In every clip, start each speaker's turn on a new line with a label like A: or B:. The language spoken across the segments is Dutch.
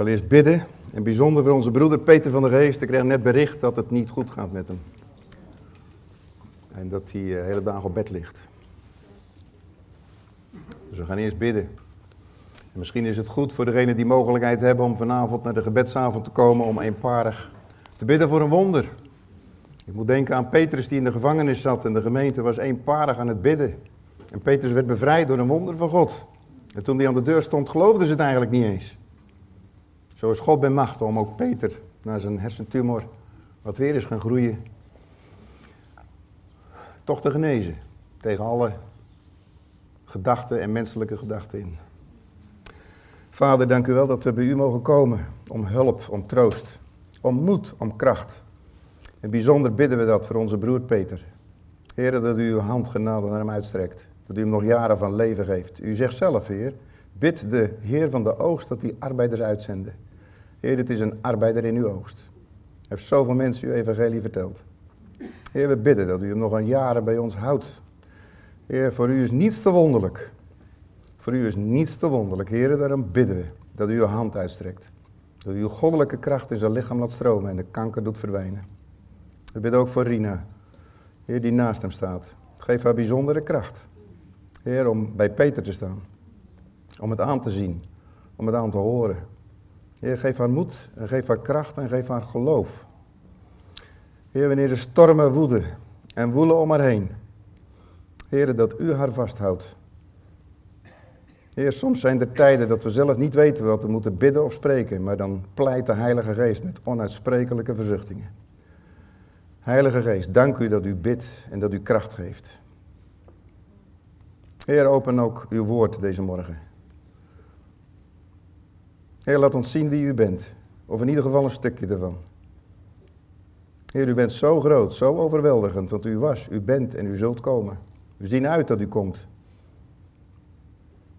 A: wil eerst bidden. En bijzonder voor onze broeder Peter van der Geest. Ik kreeg net bericht dat het niet goed gaat met hem. En dat hij de hele dag op bed ligt. Dus we gaan eerst bidden. En misschien is het goed voor degenen die mogelijkheid hebben om vanavond naar de gebedsavond te komen om eenparig te bidden voor een wonder. Ik moet denken aan Petrus die in de gevangenis zat en de gemeente was eenparig aan het bidden. En Petrus werd bevrijd door een wonder van God. En toen hij aan de deur stond, geloofden ze het eigenlijk niet eens. Zo is God bij macht om ook Peter na zijn hersentumor, wat weer is gaan groeien, toch te genezen. Tegen alle gedachten en menselijke gedachten in. Vader, dank u wel dat we bij u mogen komen om hulp, om troost, om moed, om kracht. En bijzonder bidden we dat voor onze broer Peter. Heer, dat u uw hand genade naar hem uitstrekt. Dat u hem nog jaren van leven geeft. U zegt zelf, Heer, bid de Heer van de oogst dat die arbeiders uitzenden. Heer, dit is een arbeider in uw oogst. heeft zoveel mensen uw evangelie verteld. Heer, we bidden dat u hem nog een jaren bij ons houdt. Heer, voor u is niets te wonderlijk. Voor u is niets te wonderlijk. Heer, daarom bidden we dat u uw hand uitstrekt. Dat u uw goddelijke kracht in zijn lichaam laat stromen en de kanker doet verdwijnen. We bidden ook voor Rina. Heer, die naast hem staat. Geef haar bijzondere kracht. Heer, om bij Peter te staan. Om het aan te zien. Om het aan te horen. Heer, geef haar moed en geef haar kracht en geef haar geloof. Heer, wanneer de stormen woeden en woelen om haar heen. Heer, dat u haar vasthoudt. Heer, soms zijn er tijden dat we zelf niet weten wat we moeten bidden of spreken, maar dan pleit de Heilige Geest met onuitsprekelijke verzuchtingen. Heilige Geest, dank u dat u bidt en dat u kracht geeft. Heer, open ook uw woord deze morgen. Heer, laat ons zien wie u bent. Of in ieder geval een stukje ervan. Heer, u bent zo groot, zo overweldigend, want u was, u bent en u zult komen. We zien uit dat u komt.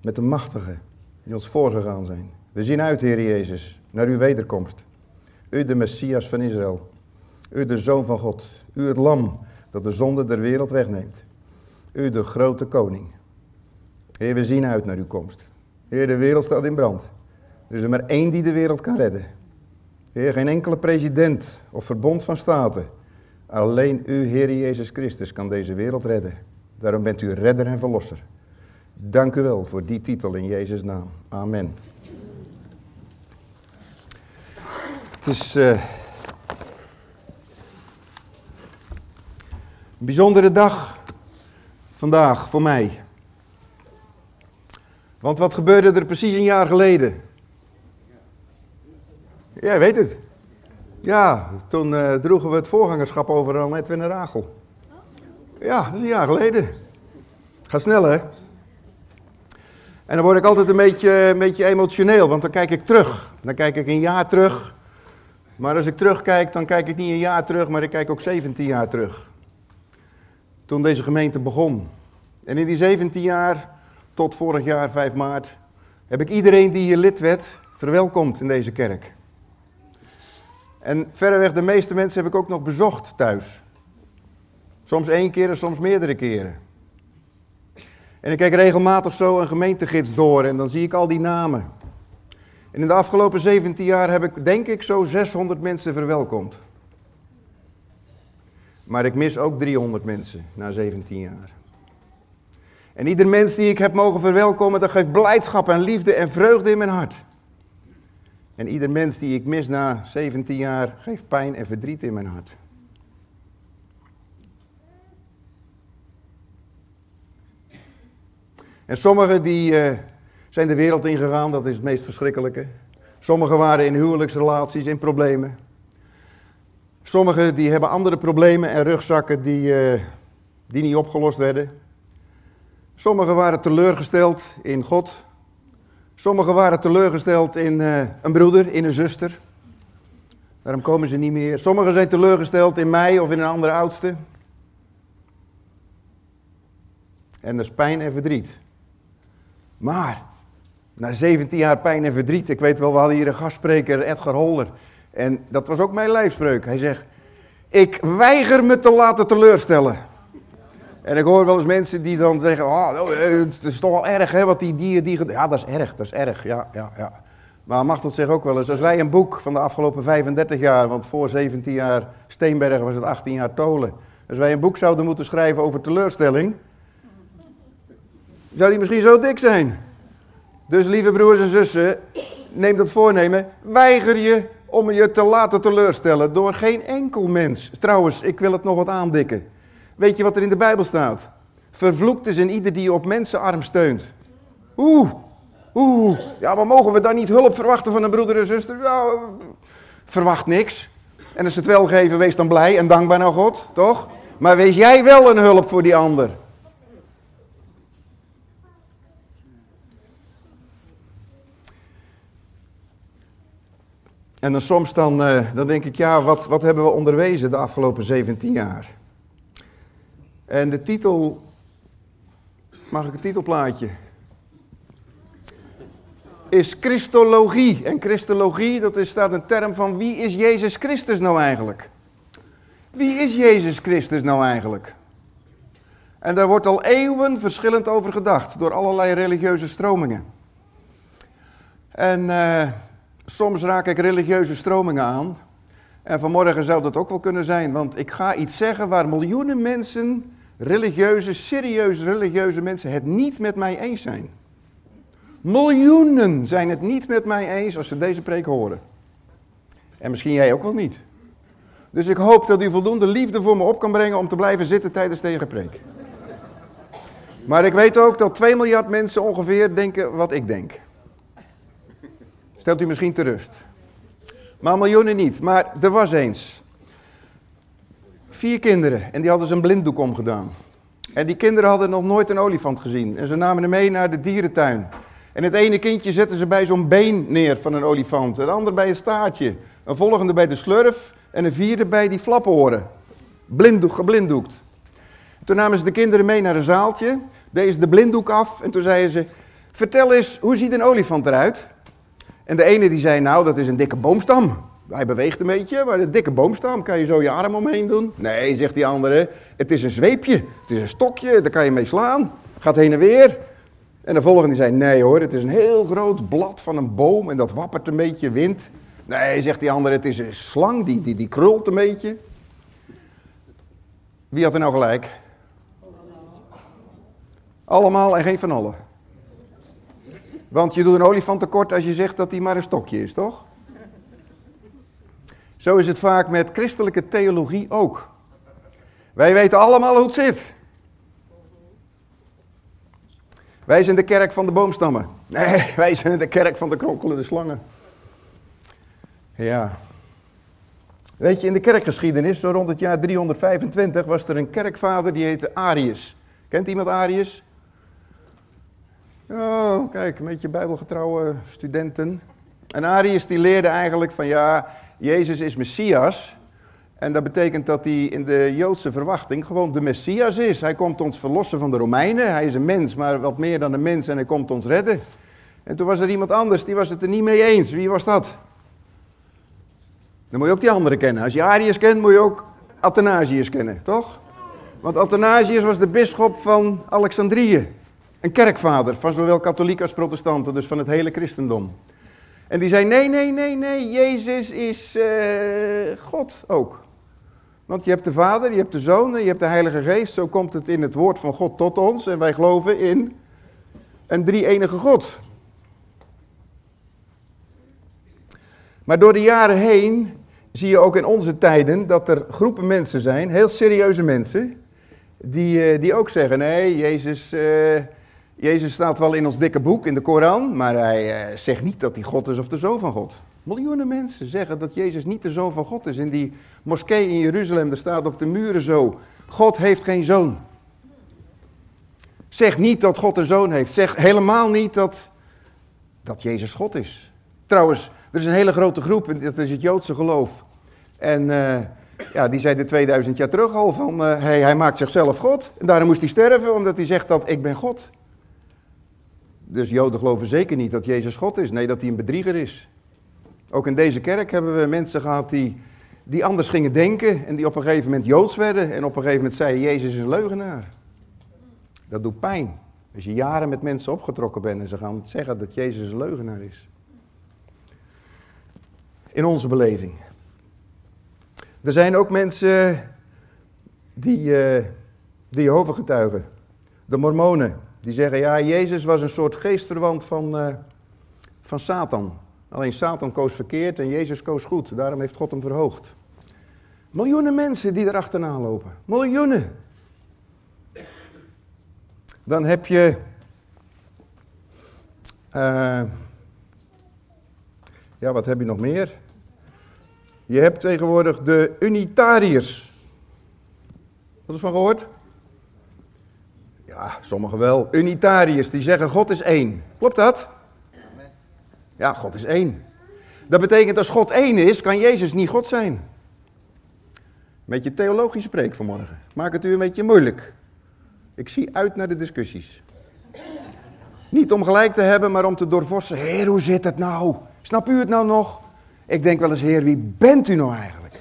A: Met de machtigen die ons voorgegaan zijn. We zien uit, Heer Jezus, naar uw wederkomst. U de Messias van Israël. U de Zoon van God. U het lam dat de zonde der wereld wegneemt. U de grote koning. Heer, we zien uit naar uw komst. Heer, de wereld staat in brand. Er is er maar één die de wereld kan redden. Heer, geen enkele president of verbond van staten. Alleen u, Heer Jezus Christus, kan deze wereld redden. Daarom bent u redder en verlosser. Dank u wel voor die titel in Jezus' naam. Amen. Het is uh, een bijzondere dag vandaag voor mij. Want wat gebeurde er precies een jaar geleden? Jij weet het. Ja, toen uh, droegen we het voorgangerschap over aan Edwin en Rachel. Ja, dat is een jaar geleden. Gaat snel, hè? En dan word ik altijd een beetje, een beetje emotioneel, want dan kijk ik terug. Dan kijk ik een jaar terug. Maar als ik terugkijk, dan kijk ik niet een jaar terug, maar ik kijk ook 17 jaar terug. Toen deze gemeente begon. En in die 17 jaar, tot vorig jaar 5 maart, heb ik iedereen die hier lid werd, verwelkomd in deze kerk. En verreweg de meeste mensen heb ik ook nog bezocht thuis. Soms één keer en soms meerdere keren. En ik kijk regelmatig zo een gemeentegids door en dan zie ik al die namen. En in de afgelopen 17 jaar heb ik denk ik zo 600 mensen verwelkomd. Maar ik mis ook 300 mensen na 17 jaar. En ieder mens die ik heb mogen verwelkomen, dat geeft blijdschap en liefde en vreugde in mijn hart. En ieder mens die ik mis na 17 jaar, geeft pijn en verdriet in mijn hart. En sommigen die uh, zijn de wereld ingegaan, dat is het meest verschrikkelijke. Sommigen waren in huwelijksrelaties, in problemen. Sommigen die hebben andere problemen en rugzakken die, uh, die niet opgelost werden. Sommigen waren teleurgesteld in God. Sommigen waren teleurgesteld in uh, een broeder, in een zuster. Daarom komen ze niet meer. Sommigen zijn teleurgesteld in mij of in een andere oudste. En dat is pijn en verdriet. Maar, na 17 jaar pijn en verdriet, ik weet wel, we hadden hier een gastspreker, Edgar Holder. En dat was ook mijn lijfspreuk. Hij zegt, ik weiger me te laten teleurstellen. En ik hoor wel eens mensen die dan zeggen, oh, het is toch wel erg hè, wat die dieren, die, ja dat is erg, dat is erg, ja, ja, ja. Maar Machteld zegt ook wel eens, als wij een boek van de afgelopen 35 jaar, want voor 17 jaar Steenbergen was het 18 jaar Tolen. Als wij een boek zouden moeten schrijven over teleurstelling, zou die misschien zo dik zijn. Dus lieve broers en zussen, neem dat voornemen. Weiger je om je te laten teleurstellen door geen enkel mens. Trouwens, ik wil het nog wat aandikken. Weet je wat er in de Bijbel staat? Vervloekt is in ieder die op mensenarm steunt. Oeh, oeh. Ja, maar mogen we dan niet hulp verwachten van een broeder en zuster? Ja, verwacht niks. En als ze het wel geven, wees dan blij en dankbaar naar God, toch? Maar wees jij wel een hulp voor die ander. En dan soms dan, uh, dan denk ik, ja, wat, wat hebben we onderwezen de afgelopen 17 jaar? En de titel, mag ik een titelplaatje? Is Christologie. En Christologie, dat is, staat een term van wie is Jezus Christus nou eigenlijk? Wie is Jezus Christus nou eigenlijk? En daar wordt al eeuwen verschillend over gedacht door allerlei religieuze stromingen. En... Uh, Soms raak ik religieuze stromingen aan. En vanmorgen zou dat ook wel kunnen zijn, want ik ga iets zeggen waar miljoenen mensen, religieuze, serieuze religieuze mensen, het niet met mij eens zijn. Miljoenen zijn het niet met mij eens als ze deze preek horen. En misschien jij ook wel niet. Dus ik hoop dat u voldoende liefde voor me op kan brengen om te blijven zitten tijdens deze preek. Maar ik weet ook dat 2 miljard mensen ongeveer denken wat ik denk. Stelt u misschien te rust. Maar miljoenen niet. Maar er was eens. Vier kinderen en die hadden ze een blinddoek omgedaan. En die kinderen hadden nog nooit een olifant gezien. En ze namen hem mee naar de dierentuin. En het ene kindje zetten ze bij zo'n been neer van een olifant. Het andere bij een staartje. Een volgende bij de slurf. En een vierde bij die flaporen. Blinddoek, geblinddoekt. Toen namen ze de kinderen mee naar een zaaltje. Deden ze de blinddoek af. En toen zeiden ze, vertel eens, hoe ziet een olifant eruit? En de ene die zei, nou dat is een dikke boomstam. Hij beweegt een beetje, maar een dikke boomstam, kan je zo je arm omheen doen? Nee, zegt die andere, het is een zweepje, het is een stokje, daar kan je mee slaan. Gaat heen en weer. En de volgende die zei, nee hoor, het is een heel groot blad van een boom en dat wappert een beetje, wind. Nee, zegt die andere, het is een slang, die, die, die krult een beetje. Wie had er nou gelijk? Allemaal en geen van allen. Want je doet een olifant tekort als je zegt dat hij maar een stokje is, toch? Zo is het vaak met christelijke theologie ook. Wij weten allemaal hoe het zit. Wij zijn de kerk van de boomstammen. Nee, wij zijn de kerk van de kronkelende slangen. Ja. Weet je, in de kerkgeschiedenis, zo rond het jaar 325, was er een kerkvader die heette Arius. Kent iemand Arius? Oh, kijk, een beetje bijbelgetrouwe studenten. En Arius die leerde eigenlijk van ja, Jezus is Messias. En dat betekent dat hij in de Joodse verwachting gewoon de Messias is. Hij komt ons verlossen van de Romeinen. Hij is een mens, maar wat meer dan een mens en hij komt ons redden. En toen was er iemand anders, die was het er niet mee eens. Wie was dat? Dan moet je ook die andere kennen. Als je Arius kent, moet je ook Athanasius kennen, toch? Want Athanasius was de bisschop van Alexandrië. Een kerkvader van zowel katholiek als protestanten, dus van het hele christendom. En die zei, nee, nee, nee, nee, Jezus is uh, God ook. Want je hebt de Vader, je hebt de Zoon en je hebt de Heilige Geest. Zo komt het in het woord van God tot ons. En wij geloven in een drie-enige God. Maar door de jaren heen zie je ook in onze tijden dat er groepen mensen zijn, heel serieuze mensen, die, uh, die ook zeggen, nee, Jezus... Uh, Jezus staat wel in ons dikke boek, in de Koran, maar hij eh, zegt niet dat hij God is of de Zoon van God. Miljoenen mensen zeggen dat Jezus niet de Zoon van God is. In die moskee in Jeruzalem, daar staat op de muren zo, God heeft geen zoon. Zeg niet dat God een zoon heeft. Zeg helemaal niet dat, dat Jezus God is. Trouwens, er is een hele grote groep, dat is het Joodse geloof. En uh, ja, die zei de 2000 jaar terug al van, uh, hij, hij maakt zichzelf God. En daarom moest hij sterven, omdat hij zegt dat ik ben God. Dus Joden geloven zeker niet dat Jezus God is. Nee, dat hij een bedrieger is. Ook in deze kerk hebben we mensen gehad die, die anders gingen denken. En die op een gegeven moment Joods werden. En op een gegeven moment zeiden, Jezus is een leugenaar. Dat doet pijn. Als je jaren met mensen opgetrokken bent en ze gaan zeggen dat Jezus een leugenaar is. in onze beleving. Er zijn ook mensen die, uh, die Jehovah getuigen. De mormonen, die zeggen, ja, Jezus was een soort geestverwant van, uh, van Satan. Alleen Satan koos verkeerd en Jezus koos goed. Daarom heeft God hem verhoogd. Miljoenen mensen die erachterna lopen. Miljoenen. Dan heb je... Uh, ja, wat heb je nog meer? Je hebt tegenwoordig de unitariërs. Wat is van gehoord? Ja, sommigen wel. Unitariërs, die zeggen God is één. Klopt dat? Ja, God is één. Dat betekent als God één is, kan Jezus niet God zijn. Met je theologische preek vanmorgen. Maak het u een beetje moeilijk. Ik zie uit naar de discussies. Niet om gelijk te hebben, maar om te doorvorsen. Heer, hoe zit het nou? Snap u het nou nog? Ik denk wel eens, heer, wie bent u nou eigenlijk?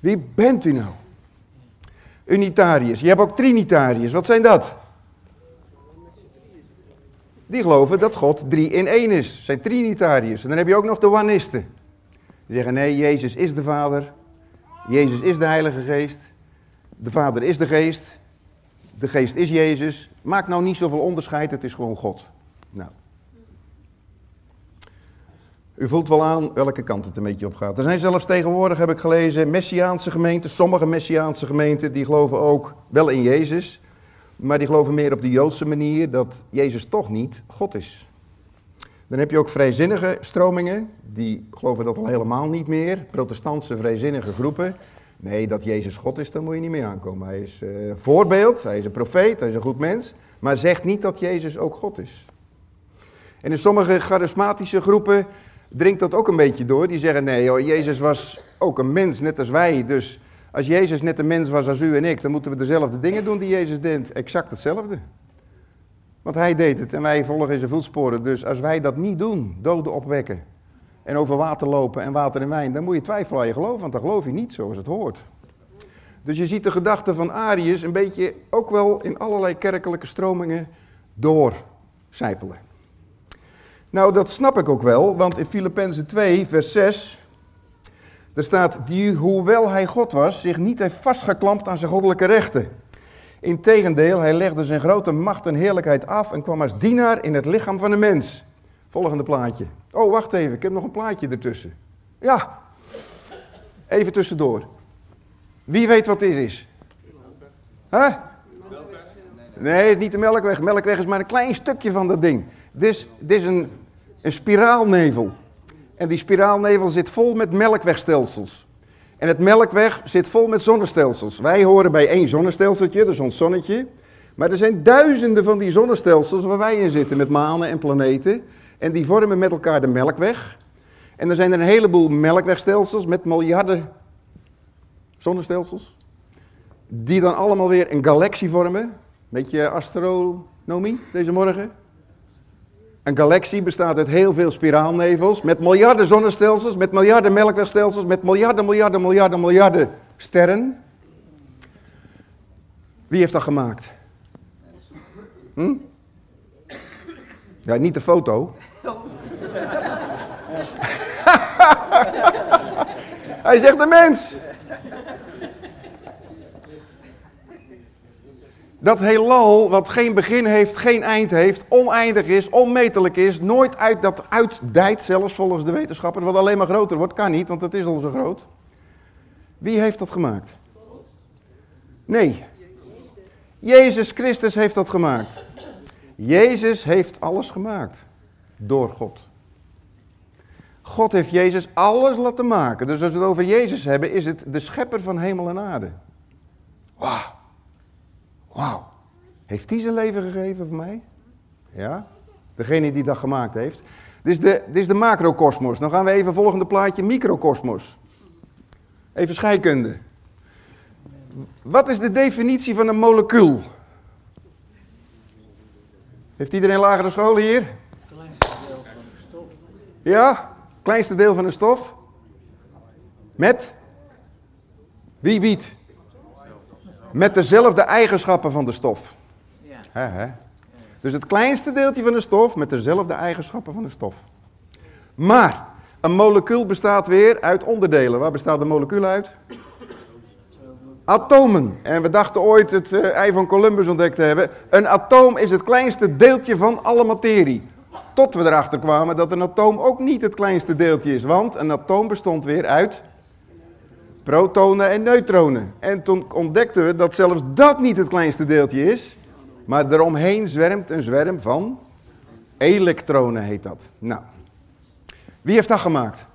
A: Wie bent u nou? Unitariërs. Je hebt ook Trinitariërs. Wat zijn dat? Die geloven dat God drie in één is. Zijn Trinitariërs. En dan heb je ook nog de Wanisten. Die zeggen, nee, Jezus is de Vader. Jezus is de Heilige Geest. De Vader is de Geest. De Geest is Jezus. Maak nou niet zoveel onderscheid, het is gewoon God. Nou. U voelt wel aan welke kant het een beetje op gaat. Er zijn zelfs tegenwoordig, heb ik gelezen, Messiaanse gemeenten, sommige Messiaanse gemeenten, die geloven ook wel in Jezus. Maar die geloven meer op de Joodse manier dat Jezus toch niet God is. Dan heb je ook vrijzinnige stromingen, die geloven dat al helemaal niet meer. Protestantse vrijzinnige groepen. Nee, dat Jezus God is, daar moet je niet mee aankomen. Hij is uh, voorbeeld, hij is een profeet, hij is een goed mens. Maar zegt niet dat Jezus ook God is. En in sommige charismatische groepen dringt dat ook een beetje door. Die zeggen, nee hoor, Jezus was ook een mens, net als wij. Dus als Jezus net een mens was als u en ik, dan moeten we dezelfde dingen doen die Jezus deed. Exact hetzelfde. Want hij deed het en wij volgen in zijn voetsporen. Dus als wij dat niet doen, doden opwekken en over water lopen en water in wijn, dan moet je twijfelen aan je geloof, want dan geloof je niet zoals het hoort. Dus je ziet de gedachte van Arius een beetje ook wel in allerlei kerkelijke stromingen doorcijpelen. Nou, dat snap ik ook wel, want in Filippenzen 2, vers 6, er staat, die hoewel hij God was, zich niet heeft vastgeklampt aan zijn goddelijke rechten. Integendeel, hij legde zijn grote macht en heerlijkheid af en kwam als dienaar in het lichaam van een mens. Volgende plaatje. Oh, wacht even, ik heb nog een plaatje ertussen. Ja, even tussendoor. Wie weet wat dit is? Huh? Nee, niet de melkweg. Melkweg is maar een klein stukje van dat ding. Dit is, een, een spiraalnevel. En die spiraalnevel zit vol met melkwegstelsels. En het melkweg zit vol met zonnestelsels. Wij horen bij één zonnestelseltje, dus ons zonnetje. Maar er zijn duizenden van die zonnestelsels waar wij in zitten, met manen en planeten. En die vormen met elkaar de melkweg. En er zijn er een heleboel melkwegstelsels met miljarden zonnestelsels. Die dan allemaal weer een galaxie vormen. Beetje astronomie deze morgen. Een galaxie bestaat uit heel veel spiraalnevels, met miljarden zonnestelsels, met miljarden melkwegstelsels, met miljarden, miljarden, miljarden, miljarden sterren. Wie heeft dat gemaakt? Hm? Ja, niet de foto. Hij zegt de mens. Dat heelal, wat geen begin heeft, geen eind heeft, oneindig is, onmetelijk is, nooit uit, dat uitdijt, zelfs volgens de wetenschappers, wat alleen maar groter wordt, kan niet, want dat is al zo groot. Wie heeft dat gemaakt? Nee. Jezus Christus heeft dat gemaakt. Jezus heeft alles gemaakt. Door God. God heeft Jezus alles laten maken. Dus als we het over Jezus hebben, is het de schepper van hemel en aarde. Wauw. Wauw, heeft hij zijn leven gegeven voor mij? Ja, degene die dat gemaakt heeft. Dit is de, dit is de macrokosmos. Dan gaan we even volgende plaatje, microkosmos. Even scheikunde. Wat is de definitie van een molecuul? Heeft iedereen lagere school hier? Kleinste deel van stof. Ja, kleinste deel van de stof. Met? Wie biedt? Met dezelfde eigenschappen van de stof. Ja. Dus het kleinste deeltje van de stof met dezelfde eigenschappen van de stof. Maar, Een molecuul bestaat weer uit onderdelen. Waar bestaat een molecuul uit? Atomen. En we dachten ooit het uh, ei van Columbus ontdekt te hebben. Een atoom is het kleinste deeltje van alle materie. Tot we erachter kwamen dat een atoom ook niet het kleinste deeltje is. Want een atoom bestond weer uit protonen en neutronen. En toen ontdekten we dat zelfs dat niet het kleinste deeltje is. Maar eromheen zwermt een zwerm van elektronen heet dat. Nou, wie heeft dat gemaakt?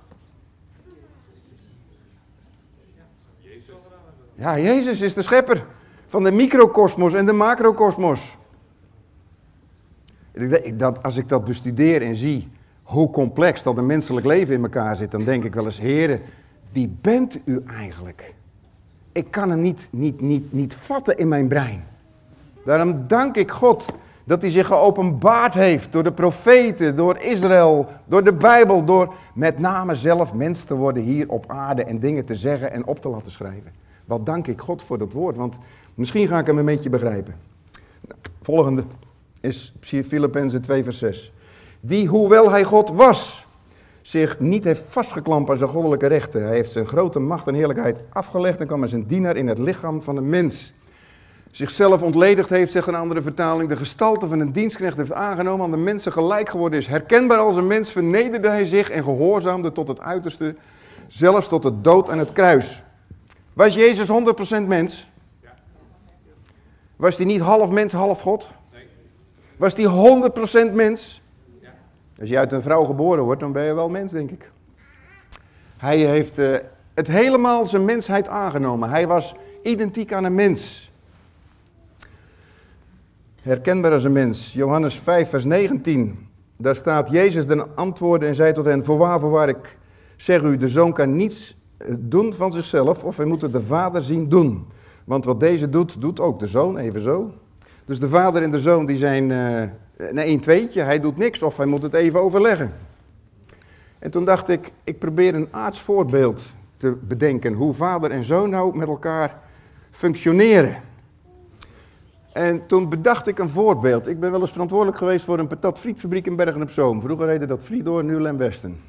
A: Ja, Jezus is de schepper van de microkosmos en de macrokosmos. Als ik dat bestudeer en zie hoe complex dat een menselijk leven in elkaar zit, dan denk ik wel eens, heren, wie bent u eigenlijk? Ik kan hem niet, niet, niet, niet vatten in mijn brein. Daarom dank ik God dat hij zich geopenbaard heeft door de profeten, door Israël, door de Bijbel, door met name zelf mens te worden hier op aarde en dingen te zeggen en op te laten schrijven. Wat dank ik God voor dat woord, want misschien ga ik hem een beetje begrijpen. Volgende is Filippenzen 2 vers 6. Die, hoewel hij God was, zich niet heeft vastgeklampt aan zijn goddelijke rechten. Hij heeft zijn grote macht en heerlijkheid afgelegd en kwam als een dienaar in het lichaam van een mens. Zichzelf ontledigd heeft, zegt een andere vertaling, de gestalte van een dienstknecht heeft aangenomen, aan de mensen gelijk geworden is. Herkenbaar als een mens vernederde hij zich en gehoorzaamde tot het uiterste, zelfs tot de dood aan het kruis. Was Jezus 100% mens? Was hij niet half mens, half God? Was hij 100% mens? Als je uit een vrouw geboren wordt, dan ben je wel mens, denk ik. Hij heeft uh, het helemaal zijn mensheid aangenomen. Hij was identiek aan een mens. Herkenbaar als een mens. Johannes 5, vers 19. Daar staat, Jezus dan antwoordde en zei tot hen, voorwaar, voorwaar, ik zeg u, de zoon kan niets eh, doen van zichzelf, of hij moet de vader zien doen. Want wat deze doet, doet ook de zoon, evenzo. Dus de vader en de zoon die zijn uh, een een tweetje, hij doet niks of hij moet het even overleggen. En toen dacht ik, ik probeer een aards voorbeeld te bedenken hoe vader en zoon nou met elkaar functioneren. En toen bedacht ik een voorbeeld. Ik ben wel eens verantwoordelijk geweest voor een patat frietfabriek in Bergen op Zoom. Vroeger reden dat friet door Nieuw en Westen.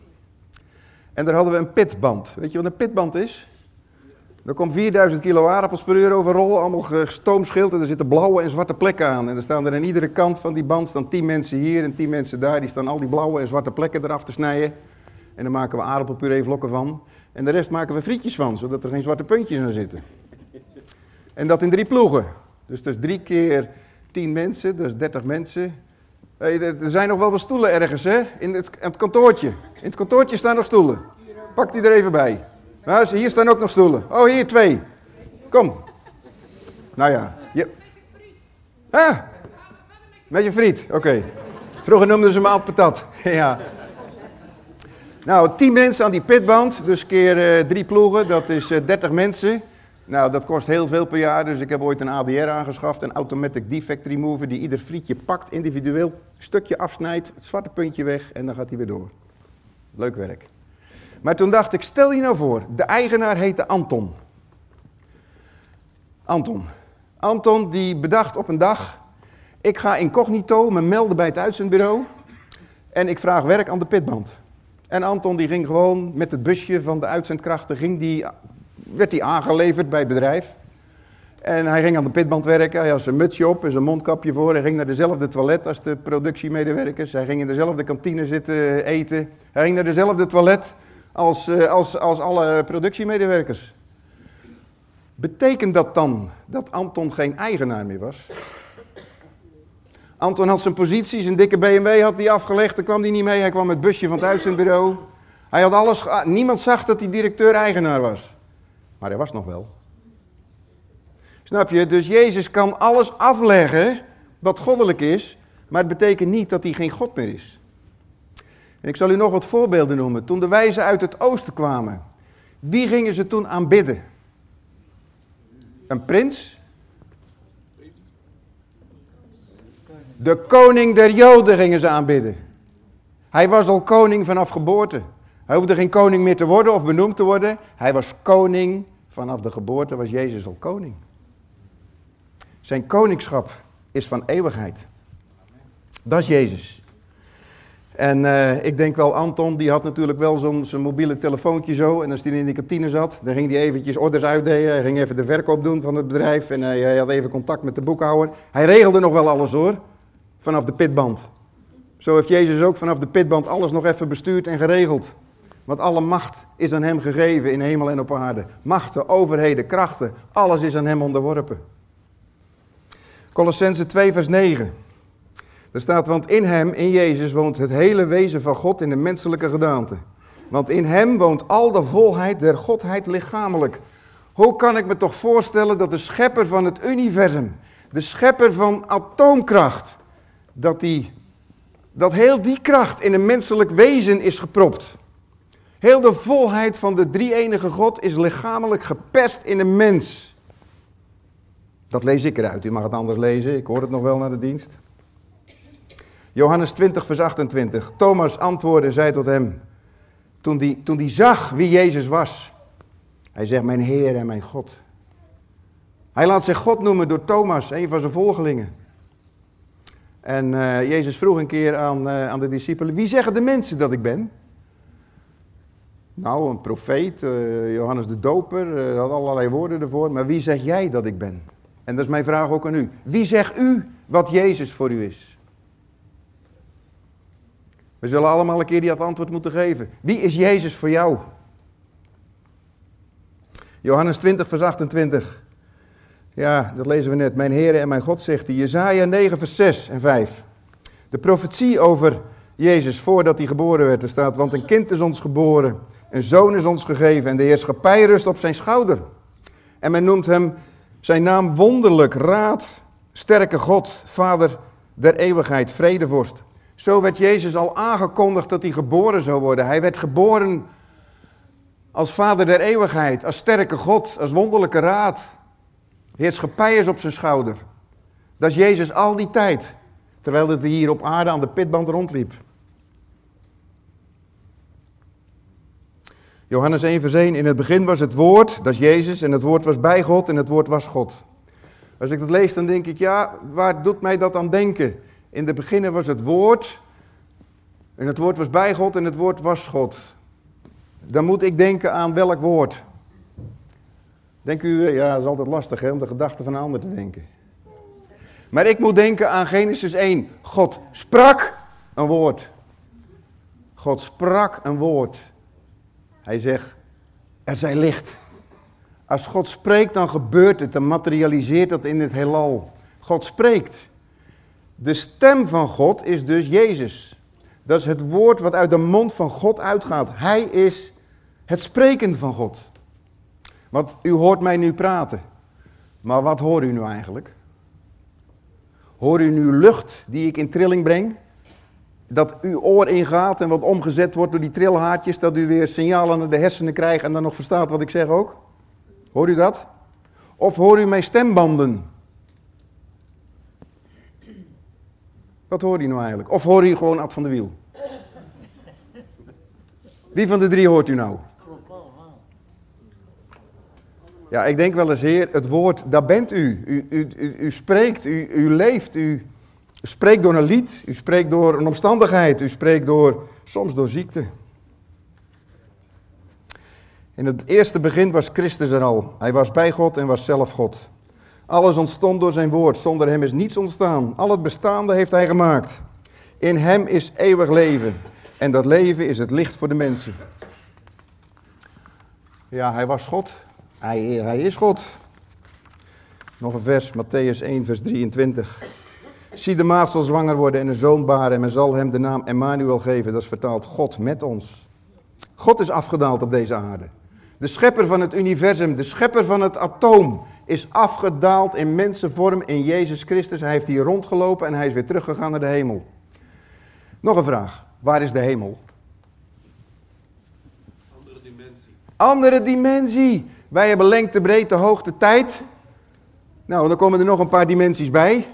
A: En daar hadden we een pitband. Weet je wat een pitband is? Er komt 4000 kilo aardappels per uur over rollen, allemaal gestoomschild en er zitten blauwe en zwarte plekken aan. En er staan er aan iedere kant van die band staan 10 mensen hier en 10 mensen daar. Die staan al die blauwe en zwarte plekken eraf te snijden. En dan maken we aardappelpuree vlokken van. En de rest maken we frietjes van, zodat er geen zwarte puntjes aan zitten. En dat in drie ploegen. Dus dat is drie keer 10 mensen, dat is 30 mensen. er zijn nog wel wat stoelen ergens, hè? In het, het kantoortje. In het kantoortje staan nog stoelen. Pak die er even bij. Nou, hier staan ook nog stoelen. Oh, hier twee. Kom. Nou ja. Je... Ah, met je friet. Oké. Vroeger noemden ze me altijd patat. ja. Nou, tien mensen aan die pitband. Dus keer uh, drie ploegen. Dat is uh, eh, 30 mensen. Nou, dat kost heel veel per jaar. Dus ik heb ooit een ADR aangeschaft. Een Automatic Defect Remover. Die ieder frietje pakt, individueel stukje afsnijdt. Het zwarte puntje weg. En dan gaat hij weer door. Leuk werk. Maar toen dacht ik, stel je nou voor, de eigenaar heette Anton. Anton. Anton die bedacht op een dag, ik ga incognito me melden bij het uitzendbureau en ik vraag werk aan de pitband. En Anton die ging gewoon met het busje van de uitzendkrachten, ging die, werd hij aangeleverd bij het bedrijf. En hij ging aan de pitband werken, hij had zijn mutsje op en zijn mondkapje voor. Hij ging naar dezelfde toilet als de productiemedewerkers. Hij ging in dezelfde kantine zitten eten. Hij ging naar dezelfde toilet als, eh, als, als alle productiemedewerkers. Betekent dat dan dat Anton geen eigenaar meer was? Anton had zijn positie, zijn dikke BMW had hij afgelegd, daar kwam hij niet mee. Hij kwam met busje van het uitzendbureau. Hij had alles, niemand zag dat hij directeur-eigenaar was. Maar hij was nog wel. Snap je? Dus Jezus kan alles afleggen wat goddelijk is, maar het betekent niet dat hij geen God meer is. En ik zal u nog wat voorbeelden noemen. Toen de wijzen uit het oosten kwamen, wie gingen ze toen aanbidden? Een prins? De koning der Joden gingen ze aanbidden. Hij was al koning vanaf geboorte. Hij hoefde geen koning meer te worden of benoemd te worden. Hij was koning vanaf de geboorte, was Jezus al koning. Zijn koningschap is van eeuwigheid. Dat is Jezus. En uh, ik denk wel, Anton, die had natuurlijk wel zo'n mobiele telefoontje zo. En als hij in de kantine zat, dan ging hij eventjes orders uitdelen. Hij ging even de verkoop doen van het bedrijf. En hij, hij had even contact met de boekhouder. Hij regelde nog wel alles hoor, vanaf de pitband. Zo heeft Jezus ook vanaf de pitband alles nog even bestuurd en geregeld. Want alle macht is aan hem gegeven in hemel en op aarde. Machten, overheden, krachten, alles is aan hem onderworpen. Colossense 2 vers 9. Er staat, want in hem, in Jezus, woont het hele wezen van God in de menselijke gedaante. Want in hem woont al de volheid der Godheid lichamelijk. Hoe kan ik me toch voorstellen dat de schepper van het universum, de schepper van atoomkracht, dat, die, dat heel die kracht in een menselijk wezen is gepropt? Heel de volheid van de drie-enige God is lichamelijk gepest in een mens. Dat lees ik eruit. U mag het anders lezen. Ik hoor het nog wel naar de dienst. Johannes 20, vers 28. Thomas antwoordde, zei tot hem, toen die, toen die zag wie Jezus was. Hij zegt, mijn Heer en mijn God. Hij laat zich God noemen door Thomas, een van zijn volgelingen. En uh, Jezus vroeg een keer aan, uh, aan de discipelen, wie zeggen de mensen dat ik ben? Nou, een profeet, uh, Johannes de Doper, had allerlei woorden ervoor. Maar wie zeg jij dat ik ben? En dat is mijn vraag ook aan u. Wie zegt u wat Jezus voor u is? We zullen allemaal een keer die antwoord moeten geven. Wie is Jezus voor jou? Johannes 20, vers 28. Ja, dat lezen we net. Mijn Heer en mijn God zegt hij. Jezaja 9, vers 6 en 5. De profetie over Jezus voordat hij geboren werd. Er staat, want een kind is ons geboren. Een zoon is ons gegeven en de heerschappij rust op zijn schouder. En men noemt hem zijn naam wonderlijk, raad, sterke God, vader der eeuwigheid, vredevorst. Zo werd Jezus al aangekondigd dat hij geboren zou worden. Hij werd geboren als vader der eeuwigheid, als sterke God, als wonderlijke raad. Heerschappij is op zijn schouder. Dat is Jezus al die tijd, terwijl hij hier op aarde aan de pitband rondliep. Johannes 1 vers 1, in het begin was het woord, dat is Jezus, en het woord was bij God en het woord was God. Als ik dat lees, dan denk ik, ja, waar doet mij dat aan denken? In het begin was het woord. En het woord was bij God en het woord was God. Dan moet ik denken aan welk woord? Denk u, eh, ja, dat is altijd lastig hè, om de gedachten van een ander te denken. Maar ik moet denken aan Genesis 1. God sprak een woord. God sprak een woord. Hij zegt, er zij licht. Als God spreekt, dan gebeurt het, dan materialiseert dat in het heelal. God spreekt. De stem van God is dus Jezus. Dat is het woord wat uit de mond van God uitgaat. Hij is het spreken van God. Want u hoort mij nu praten. Maar wat hoort u nu eigenlijk? Hoor u nu lucht die ik in trilling breng? Dat uw oor ingaat en wat omgezet wordt door die trilhaartjes, dat u weer signalen naar de hersenen krijgt en dan nog verstaat wat ik zeg ook? Hoor u dat? Of hoor u mijn stembanden? Wat hoor je nou eigenlijk? Of hoor je gewoon Ad van de Wiel? Wie van de drie hoort u nou? Ja, ik denk wel eens, Heer, het woord, daar bent u. U, u, u, u spreekt, u, u leeft, u spreekt door een lied, u spreekt door een omstandigheid, u spreekt door, soms door ziekte. In het eerste begin was Christus er al. Hij was bij God en was zelf God. Alles ontstond door zijn woord. Zonder hem is niets ontstaan. Al het bestaande heeft hij gemaakt. In hem is eeuwig leven. En dat leven is het licht voor de mensen. Ja, hij was God. Hij, hij is God. Nog een vers, Matthäus 1, vers 23. Zie de maat zal zwanger worden en een zoon baren en men zal hem de naam Emmanuel geven. Dat is vertaald God met ons. God is afgedaald op deze aarde. De schepper van het universum, de schepper van het atoom, is afgedaald in mensenvorm in Jezus Christus. Hij heeft hier rondgelopen en hij is weer teruggegaan naar de hemel. Nog een vraag. Waar is de hemel?
B: Andere dimensie.
A: Andere dimensie. Wij hebben lengte, breedte, hoogte, tijd. Nou, dan komen er nog een paar dimensies bij.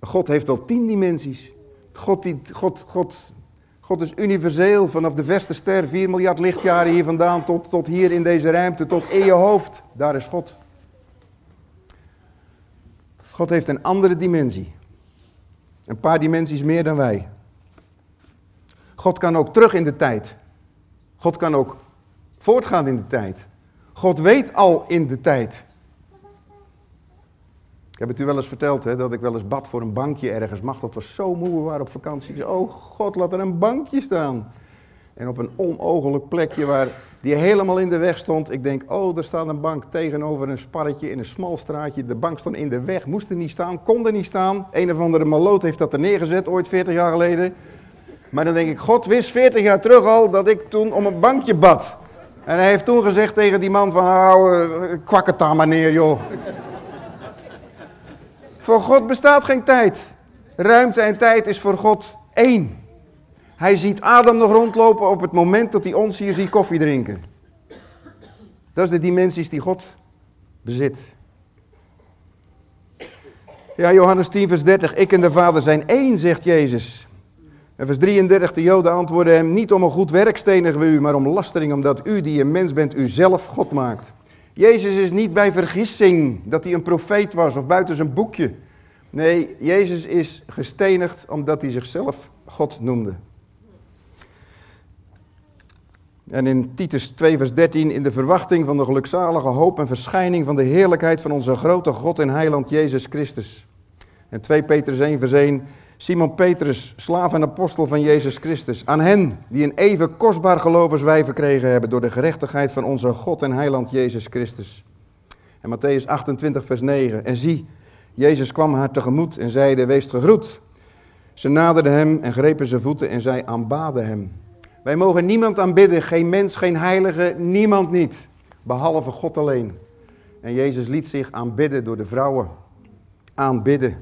A: God heeft wel tien dimensies. God, die, God, God, God is universeel vanaf de verste ster, 4 miljard lichtjaren hier vandaan tot, tot hier in deze ruimte, tot in je hoofd. Daar is God. God heeft een andere dimensie. Een paar dimensies meer dan wij. God kan ook terug in de tijd. God kan ook voortgaan in de tijd. God weet al in de tijd. Ik heb het u wel eens verteld, hè, dat ik wel eens bad voor een bankje ergens. Mag, dat was zo moe, we waren op vakantie. Oh God, laat er een bankje staan. En op een onogelijk plekje waar die helemaal in de weg stond. Ik denk, oh, er staat een bank tegenover een sparretje in een smal straatje. De bank stond in de weg, moest er niet staan, kon er niet staan. Een of andere maloot heeft dat er neergezet, ooit 40 jaar geleden. Maar dan denk ik, God wist 40 jaar terug al dat ik toen om een bankje bad. En hij heeft toen gezegd tegen die man van, hou, uh, kwak het daar maar neer, joh. voor God bestaat geen tijd. Ruimte en tijd is voor God één. Hij ziet Adam nog rondlopen op het moment dat hij ons hier ziet koffie drinken. Dat is de dimensies die God bezit. Ja, Johannes 10, vers 30. Ik en de Vader zijn één, zegt Jezus. En vers 33, de Joden antwoorden hem niet om een goed werk stenigen we u, maar om lastering, omdat u die een mens bent, u zelf God maakt. Jezus is niet bij vergissing dat hij een profeet was of buiten zijn boekje. Nee, Jezus is gestenigd omdat hij zichzelf God noemde. En in Titus 2, vers 13, in de verwachting van de gelukzalige hoop en verschijning van de heerlijkheid van onze grote God en heiland Jezus Christus. En 2 Petrus 1, vers 1, Simon Petrus, slaaf en apostel van Jezus Christus. Aan hen die een even kostbaar geloof wij verkregen hebben door de gerechtigheid van onze God en heiland Jezus Christus. En Matthäus 28, vers 9. En zie, Jezus kwam haar tegemoet en zeide, wees gegroet. Ze naderden hem en grepen zijn voeten en zij aanbaden hem. Wij mogen niemand aanbidden, geen mens, geen heilige, niemand niet, behalve God alleen. En Jezus liet zich aanbidden door de vrouwen. Aanbidden.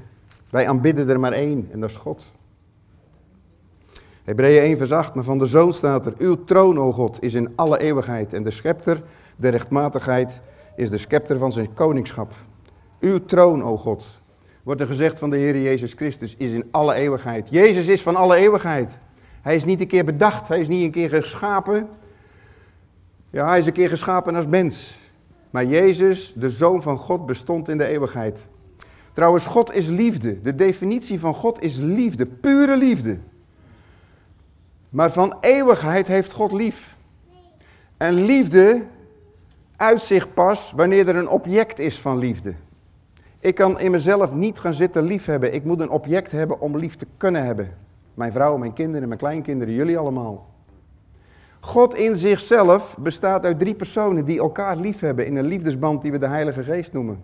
A: Wij aanbidden er maar één en dat is God. Hebreeën 1 vers 8, maar van de Zoon staat er, uw troon, o God, is in alle eeuwigheid en de schepter de rechtmatigheid is de scepter van zijn koningschap. Uw troon, o God, wordt er gezegd van de Heer Jezus Christus, is in alle eeuwigheid. Jezus is van alle eeuwigheid. Hij is niet een keer bedacht, hij is niet een keer geschapen. Ja, hij is een keer geschapen als mens. Maar Jezus, de Zoon van God, bestond in de eeuwigheid. Trouwens, God is liefde. De definitie van God is liefde, pure liefde. Maar van eeuwigheid heeft God lief. En liefde uit zich pas wanneer er een object is van liefde. Ik kan in mezelf niet gaan zitten liefhebben. Ik moet een object hebben om lief te kunnen hebben. Mijn vrouw, mijn kinderen, mijn kleinkinderen, jullie allemaal. God in zichzelf bestaat uit drie personen die elkaar liefhebben in een liefdesband die we de Heilige Geest noemen.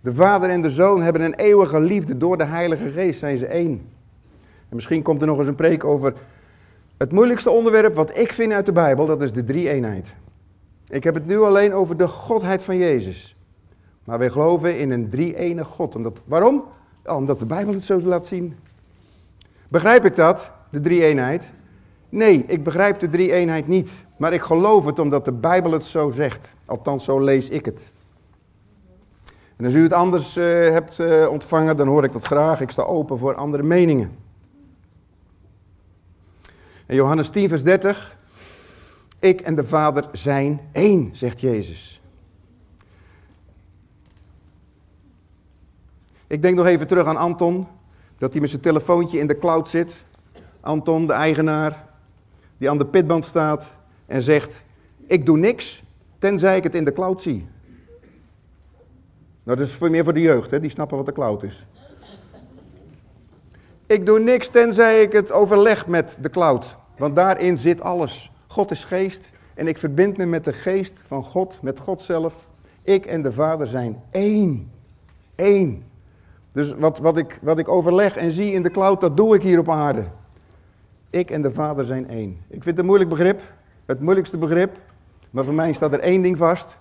A: De Vader en de Zoon hebben een eeuwige liefde. Door de Heilige Geest zijn ze één. En misschien komt er nog eens een preek over het moeilijkste onderwerp wat ik vind uit de Bijbel, dat is de drie-eenheid. Ik heb het nu alleen over de godheid van Jezus. Maar wij geloven in een drie-enige God. Omdat, waarom? Omdat de Bijbel het zo laat zien. Begrijp ik dat, de drie-eenheid? Nee, ik begrijp de drie-eenheid niet. Maar ik geloof het omdat de Bijbel het zo zegt. Althans, zo lees ik het. En als u het anders uh, hebt uh, ontvangen, dan hoor ik dat graag. Ik sta open voor andere meningen. En Johannes 10, vers 30. Ik en de Vader zijn één, zegt Jezus. Ik denk nog even terug aan Anton, dat hij met zijn telefoontje in de cloud zit. Anton, de eigenaar, die aan de pitband staat en zegt: Ik doe niks, tenzij ik het in de cloud zie. Nou, dat is meer voor de jeugd, hè? die snappen wat de cloud is. Ik doe niks tenzij ik het overleg met de cloud. Want daarin zit alles. God is geest en ik verbind me met de geest van God, met God zelf. Ik en de Vader zijn één. Eén. Dus wat, wat, ik, wat ik overleg en zie in de cloud, dat doe ik hier op aarde. Ik en de Vader zijn één. Ik vind het een moeilijk begrip, het moeilijkste begrip. Maar voor mij staat er één ding vast.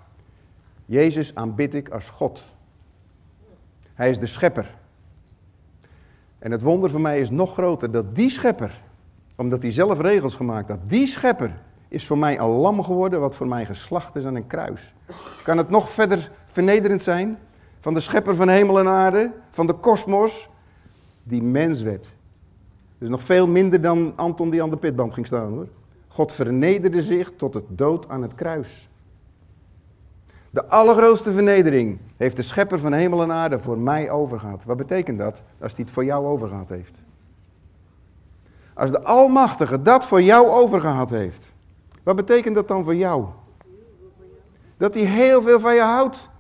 A: Jezus aanbid ik als God. Hij is de schepper. En het wonder voor mij is nog groter dat die schepper, omdat hij zelf regels gemaakt had, die schepper is voor mij een lam geworden wat voor mij geslacht is aan een kruis. Kan het nog verder vernederend zijn? Van de schepper van hemel en aarde, van de kosmos, die mens werd. Dus nog veel minder dan Anton die aan de pitband ging staan hoor. God vernederde zich tot het dood aan het kruis. De allergrootste vernedering heeft de schepper van hemel en aarde voor mij overgehad. Wat betekent dat als hij het voor jou overgehad heeft? Als de Almachtige dat voor jou overgehad heeft, wat betekent dat dan voor jou? Dat hij heel veel van je houdt.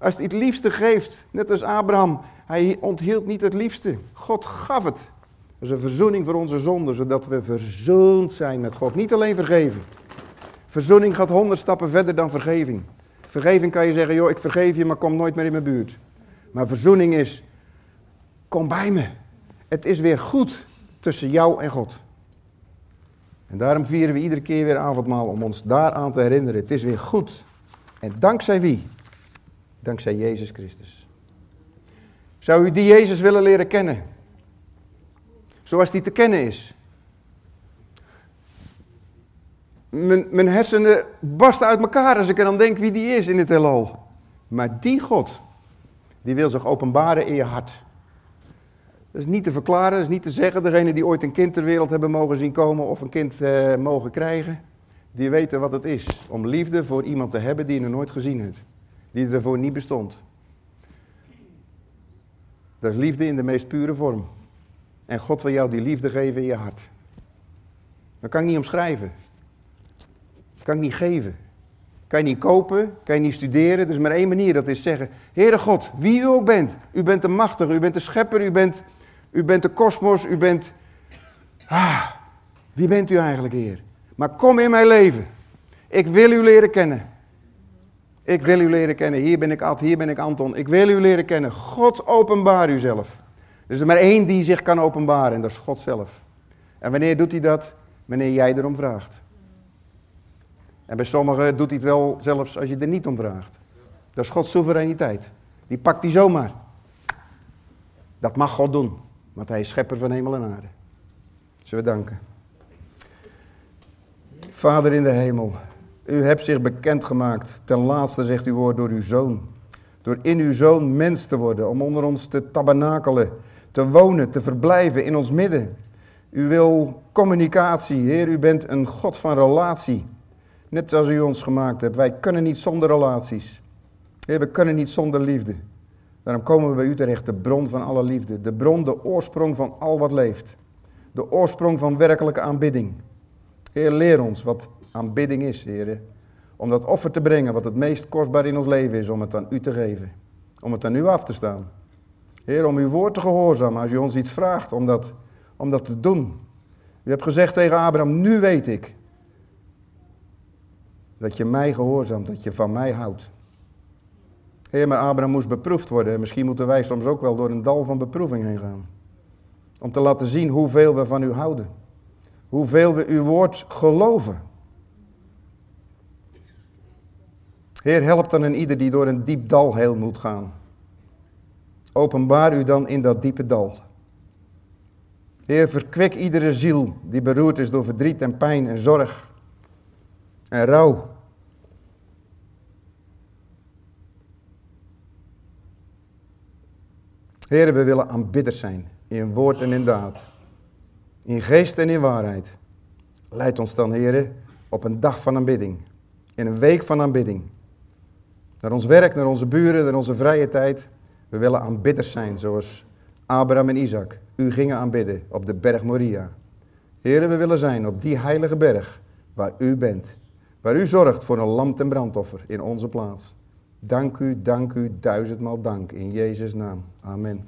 A: Als hij het liefste geeft, net als Abraham, hij onthield niet het liefste. God gaf het. Dat is een verzoening voor onze zonden, zodat we verzoend zijn met God. Niet alleen vergeven. Verzoening gaat honderd stappen verder dan vergeving. Vergeving kan je zeggen, joh, ik vergeef je, maar kom nooit meer in mijn buurt. Maar verzoening is, kom bij me. Het is weer goed tussen jou en God. En daarom vieren we iedere keer weer avondmaal om ons daaraan te herinneren. Het is weer goed. En dankzij wie? Dankzij Jezus Christus. Zou u die Jezus willen leren kennen? Zoals die te kennen is. Mijn, hersenen barsten uit elkaar als ik er dan denk wie die is in het heelal. Maar die God, die wil zich openbaren in je hart. Dat is niet te verklaren, dat is niet te zeggen. Degene die ooit een kind ter wereld hebben mogen zien komen of een kind eh, mogen krijgen, die weten wat het is om liefde voor iemand te hebben die je nog nooit gezien hebt. Die ervoor niet bestond. Dat is liefde in de meest pure vorm. En God wil jou die liefde geven in je hart. Dat kan ik niet omschrijven. Dat kan ik niet geven. Kan je niet kopen, kan je niet studeren. Er is maar één manier, dat is zeggen, Heere God, wie u ook bent. U bent de machtige, u bent de schepper, u bent, u bent de kosmos, u bent... Ah, wie bent u eigenlijk, Heer? Maar kom in mijn leven. Ik wil u leren kennen. Ik wil u leren kennen. Hier ben ik Ad, hier ben ik Anton. Ik wil u leren kennen. God openbaar uzelf. Er is er maar één die zich kan openbaren en dat is God zelf. En wanneer doet hij dat? Wanneer jij erom vraagt. En bij sommigen doet hij het wel zelfs als je er niet om vraagt. Dat is Gods soevereiniteit. Die pakt hij zomaar. Dat mag God doen, want hij is schepper van hemel en aarde. Zullen we danken. Vader in de hemel, u hebt zich bekendgemaakt. Ten laatste zegt uw woord door uw zoon. Door in uw zoon mens te worden, om onder ons te tabernakelen, te wonen, te verblijven in ons midden. U wil communicatie, Heer, u bent een God van relatie. Net zoals u ons gemaakt hebt. Wij kunnen niet zonder relaties. Heer, we kunnen niet zonder liefde. Daarom komen we bij u terecht, de bron van alle liefde. De bron, de oorsprong van al wat leeft. De oorsprong van werkelijke aanbidding. Heer, leer ons wat aanbidding is, Heer. Om dat offer te brengen wat het meest kostbaar in ons leven is, om het aan u te geven. Om het aan u af te staan. Heer, om uw woord te gehoorzamen als u ons iets vraagt om dat, om dat te doen. U hebt gezegd tegen Abraham, nu weet ik dat je mij gehoorzaamt, dat je van mij houdt. Heer, maar Abraham moest beproefd worden. Misschien moeten wij soms ook wel door een dal van beproeving heen gaan. Om te laten zien hoeveel we van u houden. Hoeveel we uw woord geloven. Heer, help dan een ieder die door een diep dal heel moet gaan. Openbaar u dan in dat diepe dal. Heer, verkwik iedere ziel die beroerd is door verdriet en pijn en zorg en rouw. Heer, we willen aanbidders zijn in woord en in daad. In geest en in waarheid. Leid ons dan, Heer, op een dag van aanbidding. In een week van aanbidding. Naar ons werk, naar onze buren, naar onze vrije tijd. We willen aanbidders zijn, zoals Abraham en Isaac. U gingen aanbidden op de berg Moria. Heren, we willen zijn op die heilige berg waar u bent. Waar u zorgt voor een lam en brandoffer in onze plaats. Dank u, dank u, duizendmaal dank in Jezus' naam. Amen.